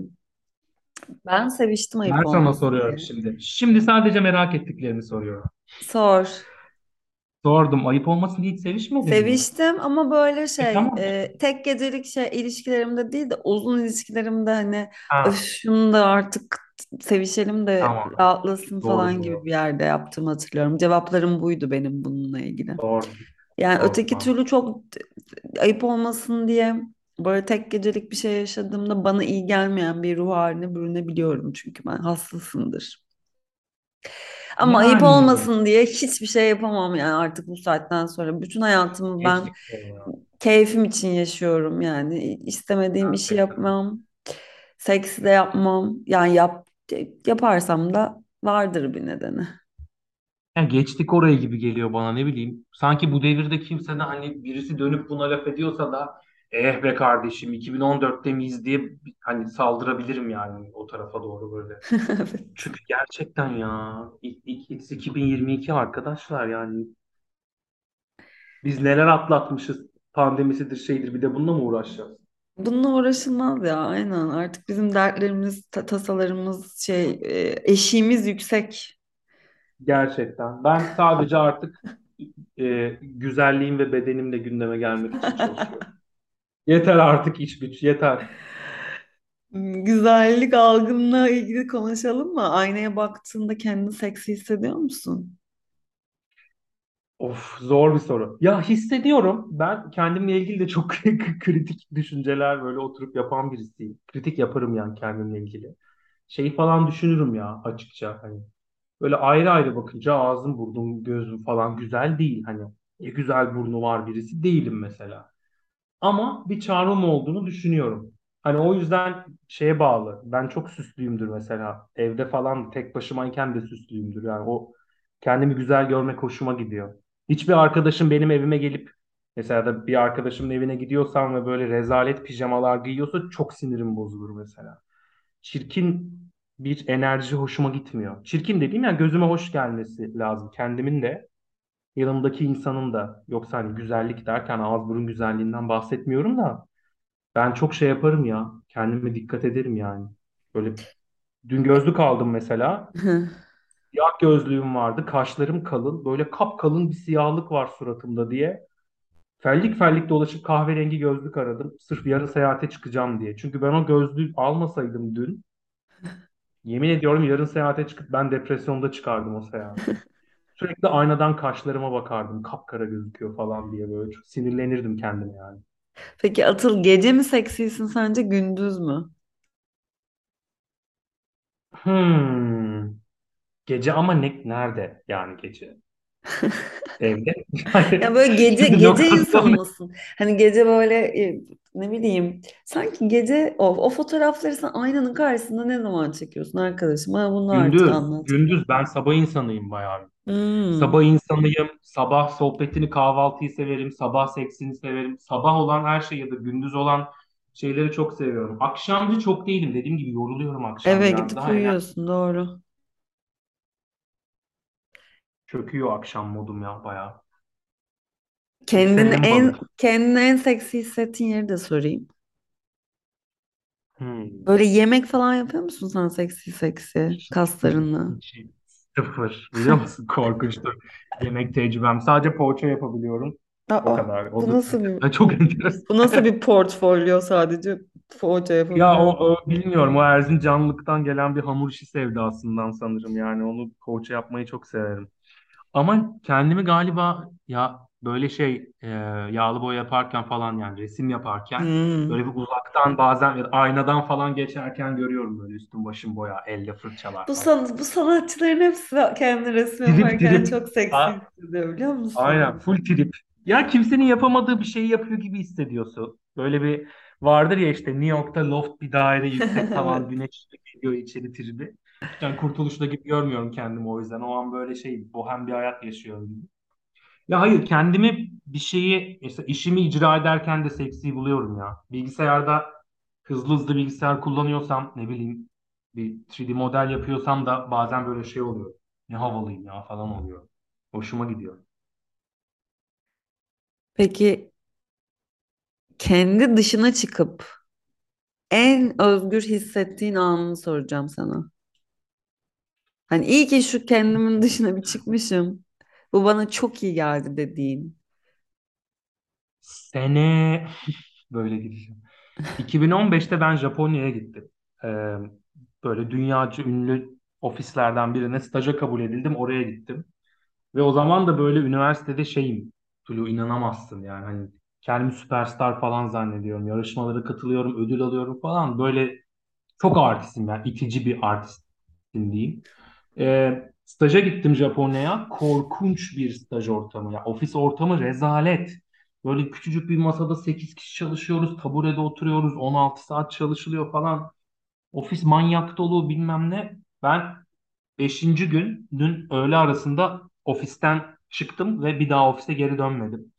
Ben seviştim Ben ayıp sana olmasın soruyorum diye. şimdi. Şimdi sadece merak ettiklerimi soruyorum. Sor. Sordum. Ayıp olmasın diye hiç sevişmedin mi? Seviştim ama böyle E şey tamam e, tek gecelik şey ilişkilerimde değil de uzun ilişkilerimde hani öf Ha, şunu da artık sevişelim de tamam. rahatlasın Doğru falan gibi doğru. bir yerde yaptığımı hatırlıyorum. Cevaplarım buydu benim bununla ilgili. Doğru. Yani öteki türlü Mantıklı. çok ayıp olmasın diye böyle tek gecelik bir şey yaşadığımda bana iyi gelmeyen bir ruh haline bürünebiliyorum çünkü ben hassasımdır. Ama ayıp Yani olmasın diye hiçbir şey yapamam yani artık bu saatten sonra. Bütün hayatımı ben onu ya. keyfim için yaşıyorum yani. İstemediğim işi Gerçekten. yapmam, seksi de yapmam. Yani yap yaparsam da vardır bir nedeni. Ya geçtik orayı gibi geliyor bana ne bileyim. Sanki bu devirde kimse de hani birisi dönüp buna laf ediyorsa da eh be kardeşim 2014'te miyiz diye bir- hani saldırabilirim yani o tarafa doğru böyle. (laughs) Evet. Çünkü gerçekten ya ilk, ilk, ilk 2022 arkadaşlar yani biz neler atlatmışız pandemisidir şeydir bir de bununla mı uğraşacağız? Bununla uğraşılmaz ya aynen artık bizim dertlerimiz ta- tasalarımız şey e, eşiğimiz yüksek. Gerçekten. Ben sadece artık e, güzelliğim ve bedenimle gündeme gelmek için çalışıyorum. Yeter artık iş güç yeter. Güzellik algınla ilgili konuşalım mı? Aynaya baktığında kendini seksi hissediyor musun? Of zor bir soru. Ya hissediyorum. Ben kendimle ilgili de çok (laughs) kritik düşünceler böyle oturup yapan birisiyim. Kritik yaparım yani kendimle ilgili. Şeyi falan düşünürüm ya açıkça hani. Böyle ayrı ayrı bakınca ağzım, burnum, gözüm falan güzel değil. Hani e, güzel burnu var birisi değilim mesela. Ama bir çağrım olduğunu düşünüyorum. Hani o yüzden şeye bağlı. Ben çok süslüyümdür mesela. Evde falan tek başımayken de süslüyümdür. Yani o kendimi güzel görmek hoşuma gidiyor. Hiçbir arkadaşım benim evime gelip mesela da bir arkadaşımın evine gidiyorsam ve böyle rezalet pijamalar giyiyorsa çok sinirim bozulur mesela. Çirkin bir enerji hoşuma gitmiyor. Çirkin dediğim yani gözüme hoş gelmesi lazım. Kendimin de yanımdaki insanın da. Yoksa hani güzellik derken ağız burun güzelliğinden bahsetmiyorum da ben çok şey yaparım ya. Kendime dikkat ederim yani. Böyle dün gözlük aldım mesela. (laughs) Siyah gözlüğüm vardı. Kaşlarım kalın. Böyle kapkalın bir siyahlık var suratımda diye. Fellik fellik dolaşıp kahverengi gözlük aradım. Sırf yarın seyahate çıkacağım diye. Çünkü ben o gözlüğü almasaydım dün yemin ediyorum yarın seyahate çıkıp ben depresyonda çıkardım o seyahate. (laughs) Sürekli aynadan kaşlarıma bakardım. Kapkara gözüküyor falan diye böyle. Çok sinirlenirdim kendime yani. Peki Atıl gece mi seksisin sence gündüz mü? Hmm. Gece ama ne, nerede yani gece? (laughs) Evde. Yani Ya böyle gece gece insanı lokasyon ne? mısın? Hani gece böyle e, ne bileyim sanki gece o, o fotoğrafları sen aynanın karşısında ne zaman çekiyorsun arkadaşım? Bana bunu artık Gündüz. anlat. Gündüz ben sabah insanıyım bayağı. Hmm. Sabah insanıyım. Sabah sohbetini, kahvaltıyı severim. Sabah seksini severim. Sabah olan her şey ya da gündüz olan şeyleri çok seviyorum. Akşamcı çok değilim. Dediğim gibi yoruluyorum akşam Eve biraz. gidip Daha uyuyorsun doğru. Çöküyor akşam modum ya bayağı. Kendini Senin en balık. kendini en seksi hissettiğin yeri de sorayım. Hmm. Böyle yemek falan yapıyor musun sen seksi seksi hiç sıfır. Biliyor musun? (laughs) Korkunçtur. Yemek tecrübem. Sadece poğaça yapabiliyorum. O Aa, kadar. O bu da nasıl bir (laughs) çok enteresan. bu nasıl bir portfolyo sadece poğaça Ya o, yapabiliyorum. o bilmiyorum. O Erzincanlıktan gelen bir hamur işi sevdasından sanırım. Yani onu poğaça yapmayı çok severim. Ama kendimi galiba ya böyle şey e, yağlı boya yaparken falan yani resim yaparken Hmm. böyle bir uzaktan bazen ya da aynadan falan geçerken görüyorum böyle üstüm başım boya, elle fırçalar Bu, falan. san bu sanatçıların hepsi kendi resim Trip yaparken trip. çok seksi A- hissediyor biliyor aynen musun? full trip. Ya kimsenin yapamadığı bir şeyi yapıyor gibi hissediyorsun. Böyle bir vardır ya işte New York'ta loft bir daire yüksek (laughs) tavan Evet. güneş geliyor içeri tribi. Yani Kurtuluş'ta gibi görmüyorum kendimi o yüzden. O an böyle şey bohem bir hayat yaşıyorum gibi. Ya hayır kendimi bir şeyi mesela işimi icra ederken de seksi buluyorum ya. Bilgisayarda hızlı hızlı bilgisayar kullanıyorsam ne bileyim bir 3D model yapıyorsam da bazen böyle şey oluyor. Ne havalıyım ya falan oluyor. Hoşuma gidiyor. Peki kendi dışına çıkıp en özgür hissettiğin anını soracağım sana. Hani iyi ki şu kendimin dışına bir çıkmışım. Bu bana çok iyi geldi dediğin. Sene (laughs) böyle gideceğim. 2015'te ben Japonya'ya gittim. Ee, böyle dünyaca ünlü ofislerden birine staja kabul edildim. Oraya gittim. Ve o zaman da böyle üniversitede şeyim. Tulu inanamazsın yani. Hani kendimi süperstar falan zannediyorum. Yarışmalara katılıyorum, ödül alıyorum falan. Böyle çok artistim ben. itici bir artistim diyeyim. Ee, staja gittim Japonya'ya. Korkunç bir staj ortamı. Ya, ofis ortamı rezalet. Böyle küçücük bir masada 8 kişi çalışıyoruz. Taburede oturuyoruz. 16 saat çalışılıyor falan. Ofis manyak dolu bilmem ne. Ben Beşinci gün dün öğle arasında ofisten çıktım ve bir daha ofise geri dönmedim.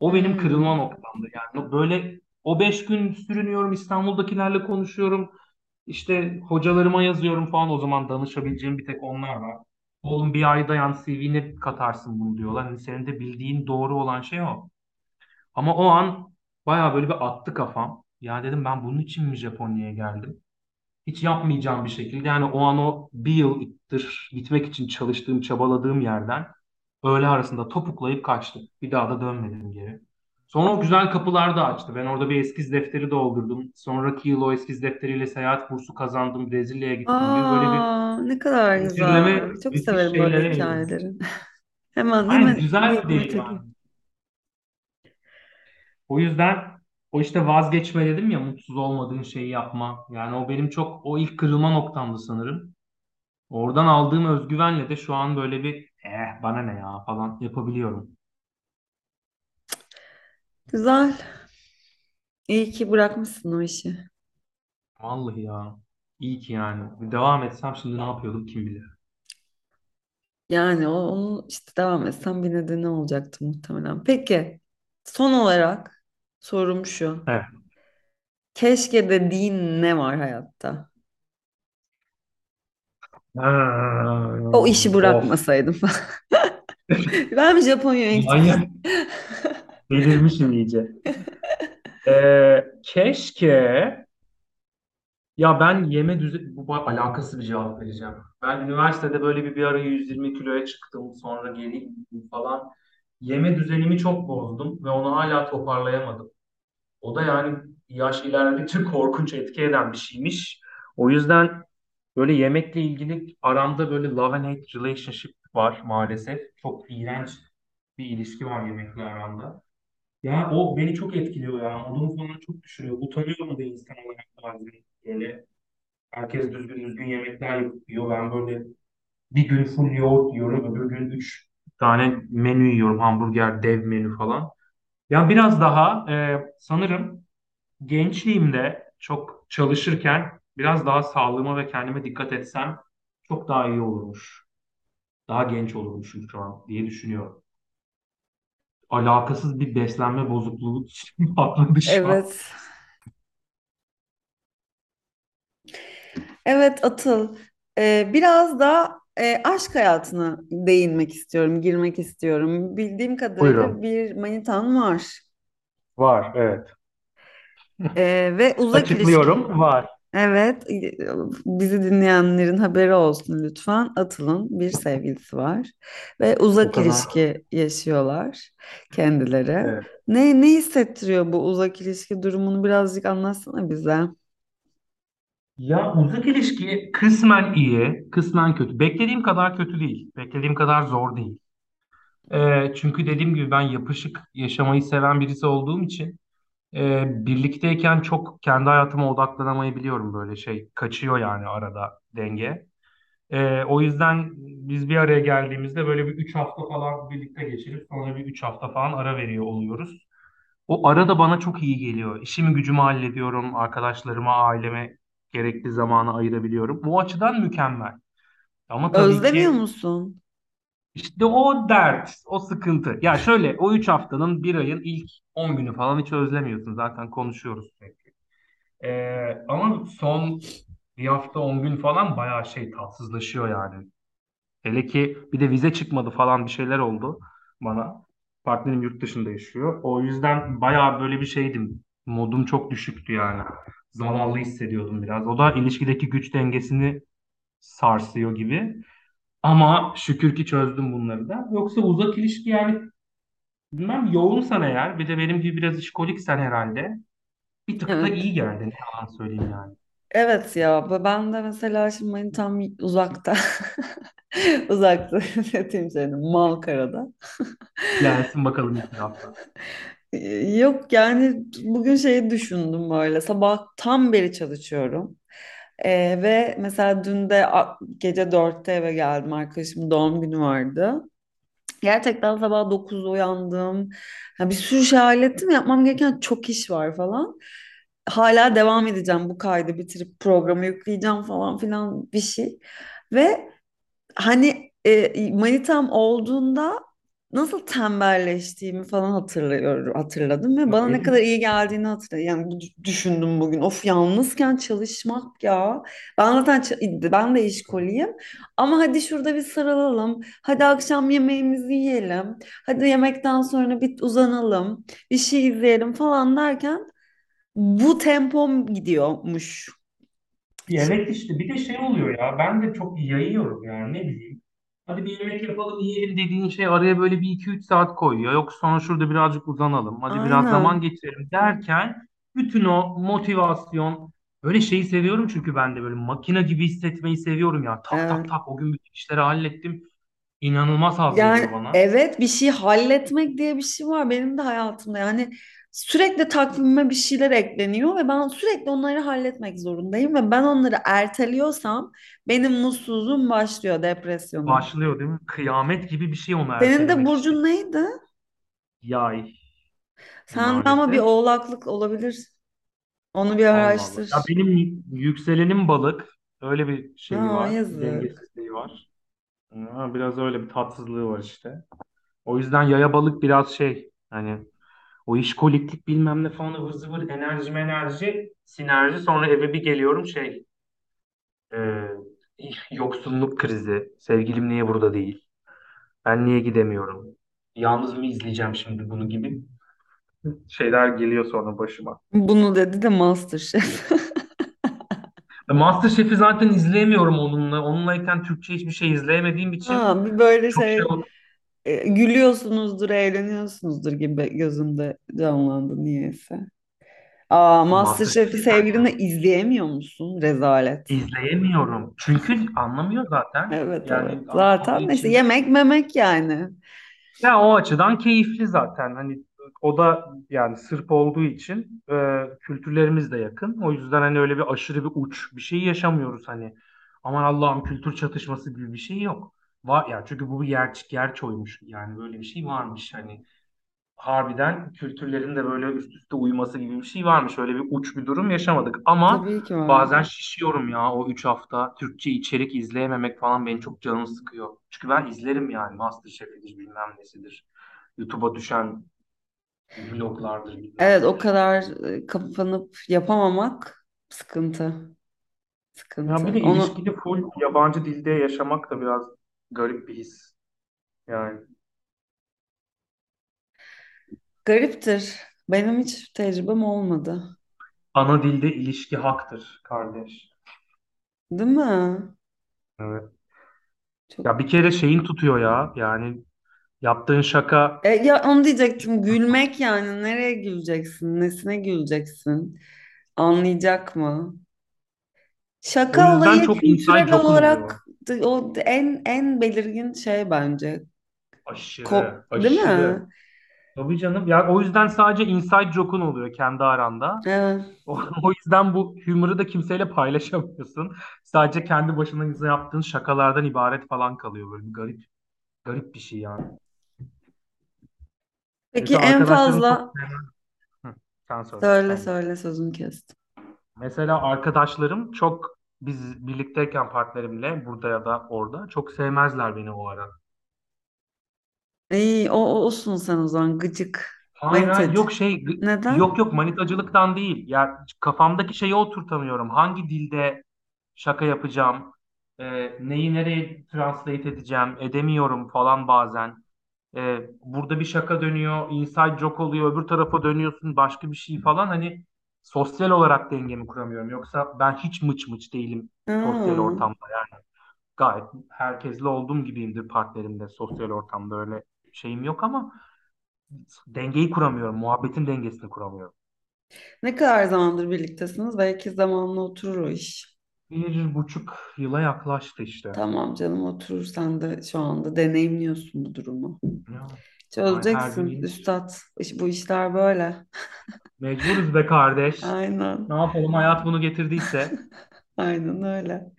O benim kırılma Hmm. noktamdı. Yani böyle o beş gün sürünüyorum İstanbul'dakilerle konuşuyorum. İşte hocalarıma yazıyorum falan o zaman danışabileceğim bir tek onlar var. Oğlum bir ayda yani CV'ne katarsın bunu diyorlar. Hani senin de bildiğin doğru olan şey o. Ama o an baya böyle bir attı kafam. Ya dedim ben bunun için mi Japonya'ya geldim? hiç yapmayacağım bir şekilde yani o an o bir yıldır gitmek için çalıştığım, çabaladığım yerden öğle arasında topuklayıp kaçtım. Bir daha da dönmedim geri. Sonra o güzel kapılar da açtı. Ben orada bir eskiz defteri doldurdum. Sonraki yıl o eskiz defteriyle seyahat bursu kazandım. Brezilya'ya gittim gibi böyle bir Aa, ne kadar güzel. Çok severim böyle evrildi. hikayelerin. (laughs) Hemen Aynen hemen güzel bir yani. O yüzden o işte vazgeçme dedim ya mutsuz olmadığın şeyi yapma. Yani o benim çok o ilk kırılma noktamdı sanırım. Oradan aldığım özgüvenle de şu an böyle bir eh bana ne ya falan yapabiliyorum. Güzel. İyi ki bırakmışsın o işi. Vallahi ya. İyi ki yani. Bir devam etsem şimdi ne yapıyordum kim bilir. Yani o- onun işte devam etsem bir nedeni olacaktı muhtemelen. Peki son olarak sorum şu. Evet. Keşke dediğin ne var hayatta? O işi of. bırakmasaydım. (laughs) Ben Japonya'ya gitmek. Manyak. (laughs) Delirmişim iyice. (laughs) Ee, keşke ya ben yeme düzeni bu ba- alakası bir cevap vereceğim. Ben üniversitede böyle bir bir ara 120 kiloya çıktım sonra geri indim falan. Yeme düzenimi çok bozdum ve onu hala toparlayamadım. O da yani yaş ilerledikçe (laughs) korkunç etki eden bir şeymiş. O yüzden böyle yemekle ilgili aramda böyle love and hate relationship var maalesef. Çok iğrenç bir ilişki var yemekle aramda. Ya o beni çok etkiliyor ya. Modumu falan çok düşürüyor. Utanıyorum da insan olarak bazen böyle. Herkes düzgün düzgün yemekler yapıyor. Ben böyle bir gün full yoğurt yiyorum. Öbür gün üç tane menü yiyorum. Hamburger, dev menü falan. Ya biraz daha e, sanırım gençliğimde çok çalışırken biraz daha sağlığıma ve kendime dikkat etsem çok daha iyi olurmuş. Daha genç olurmuşum şu an diye düşünüyorum. Alakasız bir beslenme bozukluğu (laughs) patladı şu an. Evet. Evet Atıl. Ee, biraz da e, aşk hayatına değinmek istiyorum, girmek istiyorum. Bildiğim kadarıyla Buyurun. bir manitan var. Var, evet. Ee, ve uzak ilişki Açıklıyorum, var. Evet, bizi dinleyenlerin haberi olsun lütfen. Atıl'ın bir sevgilisi var ve O uzak kadar. ilişki yaşıyorlar kendileri. Evet. Ne ne hissettiriyor bu uzak ilişki durumunu birazcık anlatsana bize. Ya uzak ilişki kısmen iyi, kısmen kötü. Beklediğim kadar kötü değil. Beklediğim kadar zor değil. Ee, çünkü dediğim gibi ben yapışık yaşamayı seven birisi olduğum için e, birlikteyken çok kendi hayatıma odaklanamayabiliyorum böyle şey. Kaçıyor yani arada denge. Ee, o yüzden biz bir araya geldiğimizde böyle bir 3 hafta falan birlikte geçirip sonra bir 3 hafta falan ara veriyor oluyoruz. O ara da bana çok iyi geliyor. İşimi gücümü hallediyorum, arkadaşlarıma, aileme gerekli zamanı ayırabiliyorum. Bu açıdan mükemmel. Ama tabii Özlemiyor ki musun? İşte o dert, o sıkıntı. Ya şöyle o 3 haftanın bir ayın ilk 10 günü falan hiç özlemiyorsun. Zaten konuşuyoruz sürekli. Ee, ama son bir hafta 10 gün falan bayağı şey tatsızlaşıyor yani. Hele ki bir de vize çıkmadı falan bir şeyler oldu bana. Partnerim yurt dışında yaşıyor. O yüzden bayağı böyle bir şeydim. Modum çok düşüktü yani. Zavallı hissediyordum biraz. O da ilişkideki güç dengesini sarsıyor gibi. Ama şükür ki çözdüm bunları da. Yoksa uzak ilişki yani bilmem yoğunsan eğer bir de benim gibi biraz işkoliksen herhalde bir tık da Evet. iyi geldi. Ne yalan söyleyeyim yani. Evet ya ben de mesela şimdi hani tam uzakta (laughs) uzakta dediğim şey Malkara'da. (laughs) Gelsin bakalım iki hafta. Yok yani bugün şeyi düşündüm böyle sabahtan beri çalışıyorum. Ee, ve mesela dün de gece dörtte eve geldim arkadaşımın doğum günü vardı. Gerçekten sabah dokuzda uyandım. Ha, bir sürü şey hallettim yapmam gereken çok iş var falan. Hala devam edeceğim bu kaydı bitirip programı yükleyeceğim falan filan bir şey. Ve hani e, manitam olduğunda nasıl tembelleştiğimi falan hatırlıyorum, hatırladım ve bana ne kadar iyi geldiğini hatırladım. Yani düşündüm bugün. Of yalnızken çalışmak ya. Ben zaten ben de işkoliyim. Ama hadi şurada bir sarılalım. Hadi akşam yemeğimizi yiyelim. Hadi yemekten sonra bir uzanalım. Bir şey izleyelim falan derken bu tempom gidiyormuş. Evet işte bir de şey oluyor ya ben de çok yayıyorum yani ne bileyim. Hadi bir yemek yapalım yiyelim dediğin şey araya böyle bir iki üç saat koyuyor. Yok sonra şurada birazcık uzanalım. Hadi biraz zaman Aynen. geçirelim derken bütün o motivasyon böyle şeyi seviyorum çünkü ben de böyle makine gibi hissetmeyi seviyorum ya. Tak tak Evet. tak o gün bütün işleri hallettim. İnanılmaz haz veriyor Yani bana. evet bir şey halletmek diye bir şey var benim de hayatımda. Yani sürekli takvimime bir şeyler ekleniyor ve ben sürekli onları halletmek zorundayım ve ben onları erteliyorsam benim mutsuzluğum başlıyor, depresyonum. Başlıyor değil mi? Kıyamet gibi bir şey onu Senin de ertelemek işte. burcun neydi? Yay Sende ama bir maalesef. oğlaklık olabilir. Onu bir Allah Allah. Ya araştır. benim yükselenim balık. Öyle bir şeyi Aa var. yazık. Dengesizliği var. Ha, biraz öyle bir tatsızlığı var işte. O yüzden yaya balık biraz şey hani o işkoliklik bilmem ne falan ıvır zıvır enerji enerji sinerji sonra eve bir geliyorum şey e, yoksunluk krizi. Sevgilim niye burada değil? Ben niye gidemiyorum? Yalnız mı izleyeceğim şimdi bunu gibi şeyler geliyor sonra başıma. Bunu dedi de MasterChef. MasterChef'i zaten izleyemiyorum onunla. Onunlayken Türkçe hiçbir şey izleyemediğim için Ha, bir böyle çok şey şey e, gülüyorsunuzdur, eğleniyorsunuzdur gibi gözümde canlandı niyeyse. Aa, MasterChef'i zaten sevgilinle izleyemiyor musun? Rezalet. izleyemiyorum. Çünkü anlamıyor zaten. Evet evet. Yani anlamadığı Zaten neyse için yemek memek yani. ya o açıdan keyifli zaten. Hani o da yani Sırp olduğu için e, kültürlerimiz de yakın. O yüzden hani öyle bir aşırı bir uç bir şey yaşamıyoruz hani. Aman Allah'ım kültür çatışması gibi bir şey yok. Var ya çünkü bu bir yer gerçoymuş yani böyle bir şey varmış hani harbiden kültürlerin de böyle üst üste uyması gibi bir şey varmış. Öyle bir uç bir durum yaşamadık. Ama Tabii ki var. bazen şişiyorum ya o 3 hafta Türkçe içerik izleyememek falan beni çok canımı sıkıyor. Çünkü ben izlerim yani MasterChef'idir bilmem nesidir. YouTube'a düşen vloglardır bilmem Evet o nedir. kadar e, kapanıp yapamamak sıkıntı. Ya bir Sıkıntı. de Onu ilişkili full yabancı dilde yaşamak da biraz garip bir his. Yani gariptir. Benim hiç tecrübem olmadı. ana dilde ilişki haktır kardeş. Değil mi? Evet. Çok Ya bir kere şeyin tutuyor ya. Yani yaptığın şaka E, ya onu diyecektim. Gülmek yani. Nereye güleceksin? Nesine güleceksin? Anlayacak mı? o Şaka yüzden olayı çok inside kültürel oluyor. olarak o en en belirgin şey bence. Ko Aşırı, değil mi? Tabii canım. Ya o yüzden sadece inside joke'un oluyor kendi aranda. Evet. O, o yüzden bu humor'ı da kimseyle paylaşamıyorsun. Sadece kendi başına yaptığın şakalardan ibaret falan kalıyor böyle bir garip garip bir şey yani. Peki Mesela en çok fazla sevmem. Hı, söyle söyle söyle sözünü kestim. Mesela arkadaşlarım çok biz birlikteyken partnerimle burada ya da orada çok sevmezler beni o ara. İyi o, o olsun sen o zaman gıcık. Hayır hayır Manitacı. yok şey g- yok Neden? yok manitacılıktan değil. Ya kafamdaki şeyi oturtamıyorum. Hangi dilde şaka yapacağım? Ee, neyi nereye translate edeceğim? Edemiyorum falan bazen. Ee, burada bir şaka dönüyor, inside joke oluyor, öbür tarafa dönüyorsun başka bir şey falan. Hani sosyal olarak dengemi kuramıyorum. Yoksa ben hiç mıç mıç değilim sosyal Aa, ortamda. Yani gayet herkesle olduğum gibiyimdir partnerimde sosyal ortamda öyle şeyim yok ama dengeyi kuramıyorum. Muhabbetin dengesini kuramıyorum. ne kadar zamandır birliktesiniz? Belki zamanla oturur o iş. Bir buçuk yıla yaklaştı işte. Tamam canım oturur sen de şu anda deneyimliyorsun bu durumu. Ya, ay Çözeceksin şey. üstad. Bu işler böyle. Mecburuz be kardeş. (laughs) Aynen. Ne yapalım hayat bunu getirdiyse. (laughs) Aynen öyle.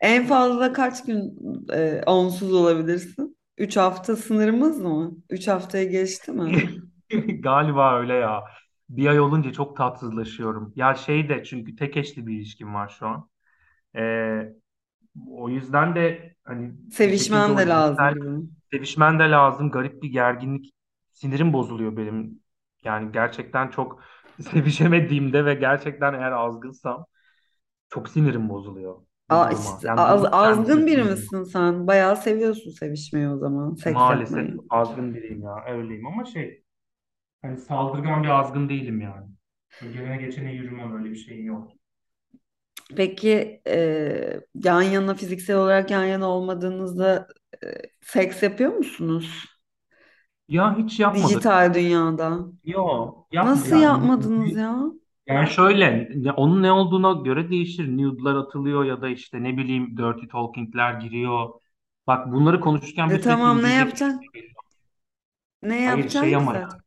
En fazla kaç gün e, onsuz olabilirsin? Üç hafta sınırımız mı? Üç haftayı geçti mi? (laughs) Galiba öyle ya. Bir ay olunca çok tatsızlaşıyorum. Ya şey de çünkü tek eşli bir ilişkim var şu an. Ee, o yüzden de hani Sevişmen de lazım gibi. sevişmen de lazım. Garip bir gerginlik. Sinirim bozuluyor benim. Yani gerçekten çok (laughs) sevişemediğimde ve gerçekten eğer azgınsam çok sinirim bozuluyor A- duruma. işte Yani az- durumun azgın kendisine biri sinirim misin sen? Bayağı seviyorsun sevişmeyi o zaman. Seks Maalesef yapmayı. azgın biriyim ya. Öyleyim ama şey hani saldırgan bir azgın değilim yani. Gelene geçene yürümem öyle bir şeyim yok. Peki e, yan yana fiziksel olarak yan yana olmadığınızda e, seks yapıyor musunuz? Ya hiç yapmadık. Dijital dünyada. Yok Nasıl yani. yapmadınız ya? Yani şöyle onun ne olduğuna göre değişir. Nude'lar atılıyor ya da işte ne bileyim dirty talking'ler giriyor. Bak bunları konuşurken E bir sürekli tamam ne yapacaksın? konuşuyor. Ne Hayır şey yapacaksın ki ama zaten?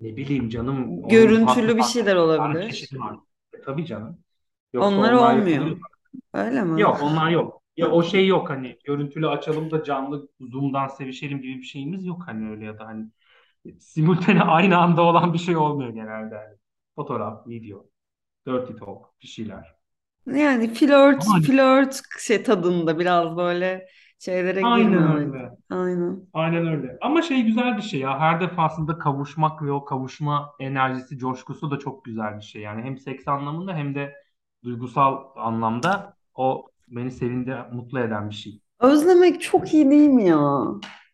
ne bileyim canım onun farklı Görüntülü bir farklı şeyler tane olabilir. çeşidi var. E, tabii canım. Yoksa Onlar onlar yapılıyor. olmuyor. Öyle mi? Yok onlar yok. Ya o şey yok hani görüntülü açalım da canlı Zoom'dan sevişelim gibi bir şeyimiz yok hani öyle ya da hani simultane (laughs) aynı anda olan bir şey olmuyor genelde. Fotoğraf, video, dirty talk bir şeyler. Yani flört, Ama hani flört şey tadında biraz böyle şeylere aynen girmemek. öyle. Aynen. Aynen öyle. Ama şey güzel bir şey ya. Her defasında kavuşmak ve o kavuşma enerjisi, coşkusu da çok güzel bir şey. Yani hem seks anlamında hem de duygusal anlamda o beni sevindi, mutlu eden bir şey. Özlemek çok iyi değil mi ya?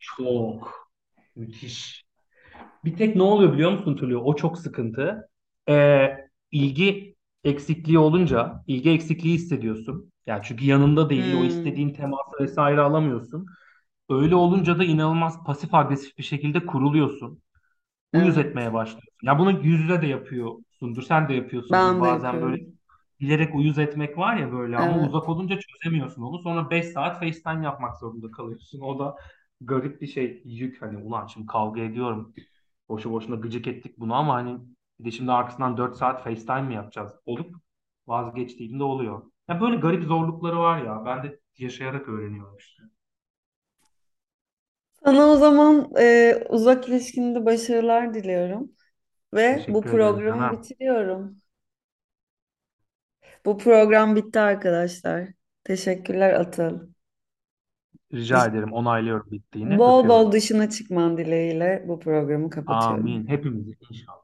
Çok müthiş. Bir tek ne oluyor biliyor musun Tulio? O çok sıkıntı. Ee, ilgi eksikliği olunca ilgi eksikliği hissediyorsun. Yani çünkü yanında değil, o Hmm, istediğin teması vesaire alamıyorsun. Öyle olunca da inanılmaz pasif agresif bir şekilde kuruluyorsun. Uyuz evet. etmeye başlıyorsun. Ya bunu yüz yüze de yapıyorsundur, sen de yapıyorsundur. Ben de Bazen böyle yapıyorum. bilerek uyuz etmek var ya böyle ama Evet. uzak olunca çözemiyorsun onu. Sonra 5 saat FaceTime yapmak zorunda kalıyorsun. O da garip bir şey, yük hani ulan şimdi kavga ediyorum. Boşu boşuna gıcık ettik bunu ama hani bir de şimdi arkasından 4 saat FaceTime mi yapacağız? Olup vazgeçtiğimde oluyor. Ya böyle garip zorlukları var ya. Ben de yaşayarak öğreniyorum işte. Sana o zaman e, uzak ilişkinde başarılar diliyorum. Ve bu Teşekkür ederim programı canım. bitiriyorum. Bu program bitti arkadaşlar. Teşekkürler Atıl. Rica ederim. Onaylıyorum bittiğini. bol bol Öpüyorum. dışına çıkman dileğiyle bu programı kapatıyorum. Amin. Hepimiz inşallah.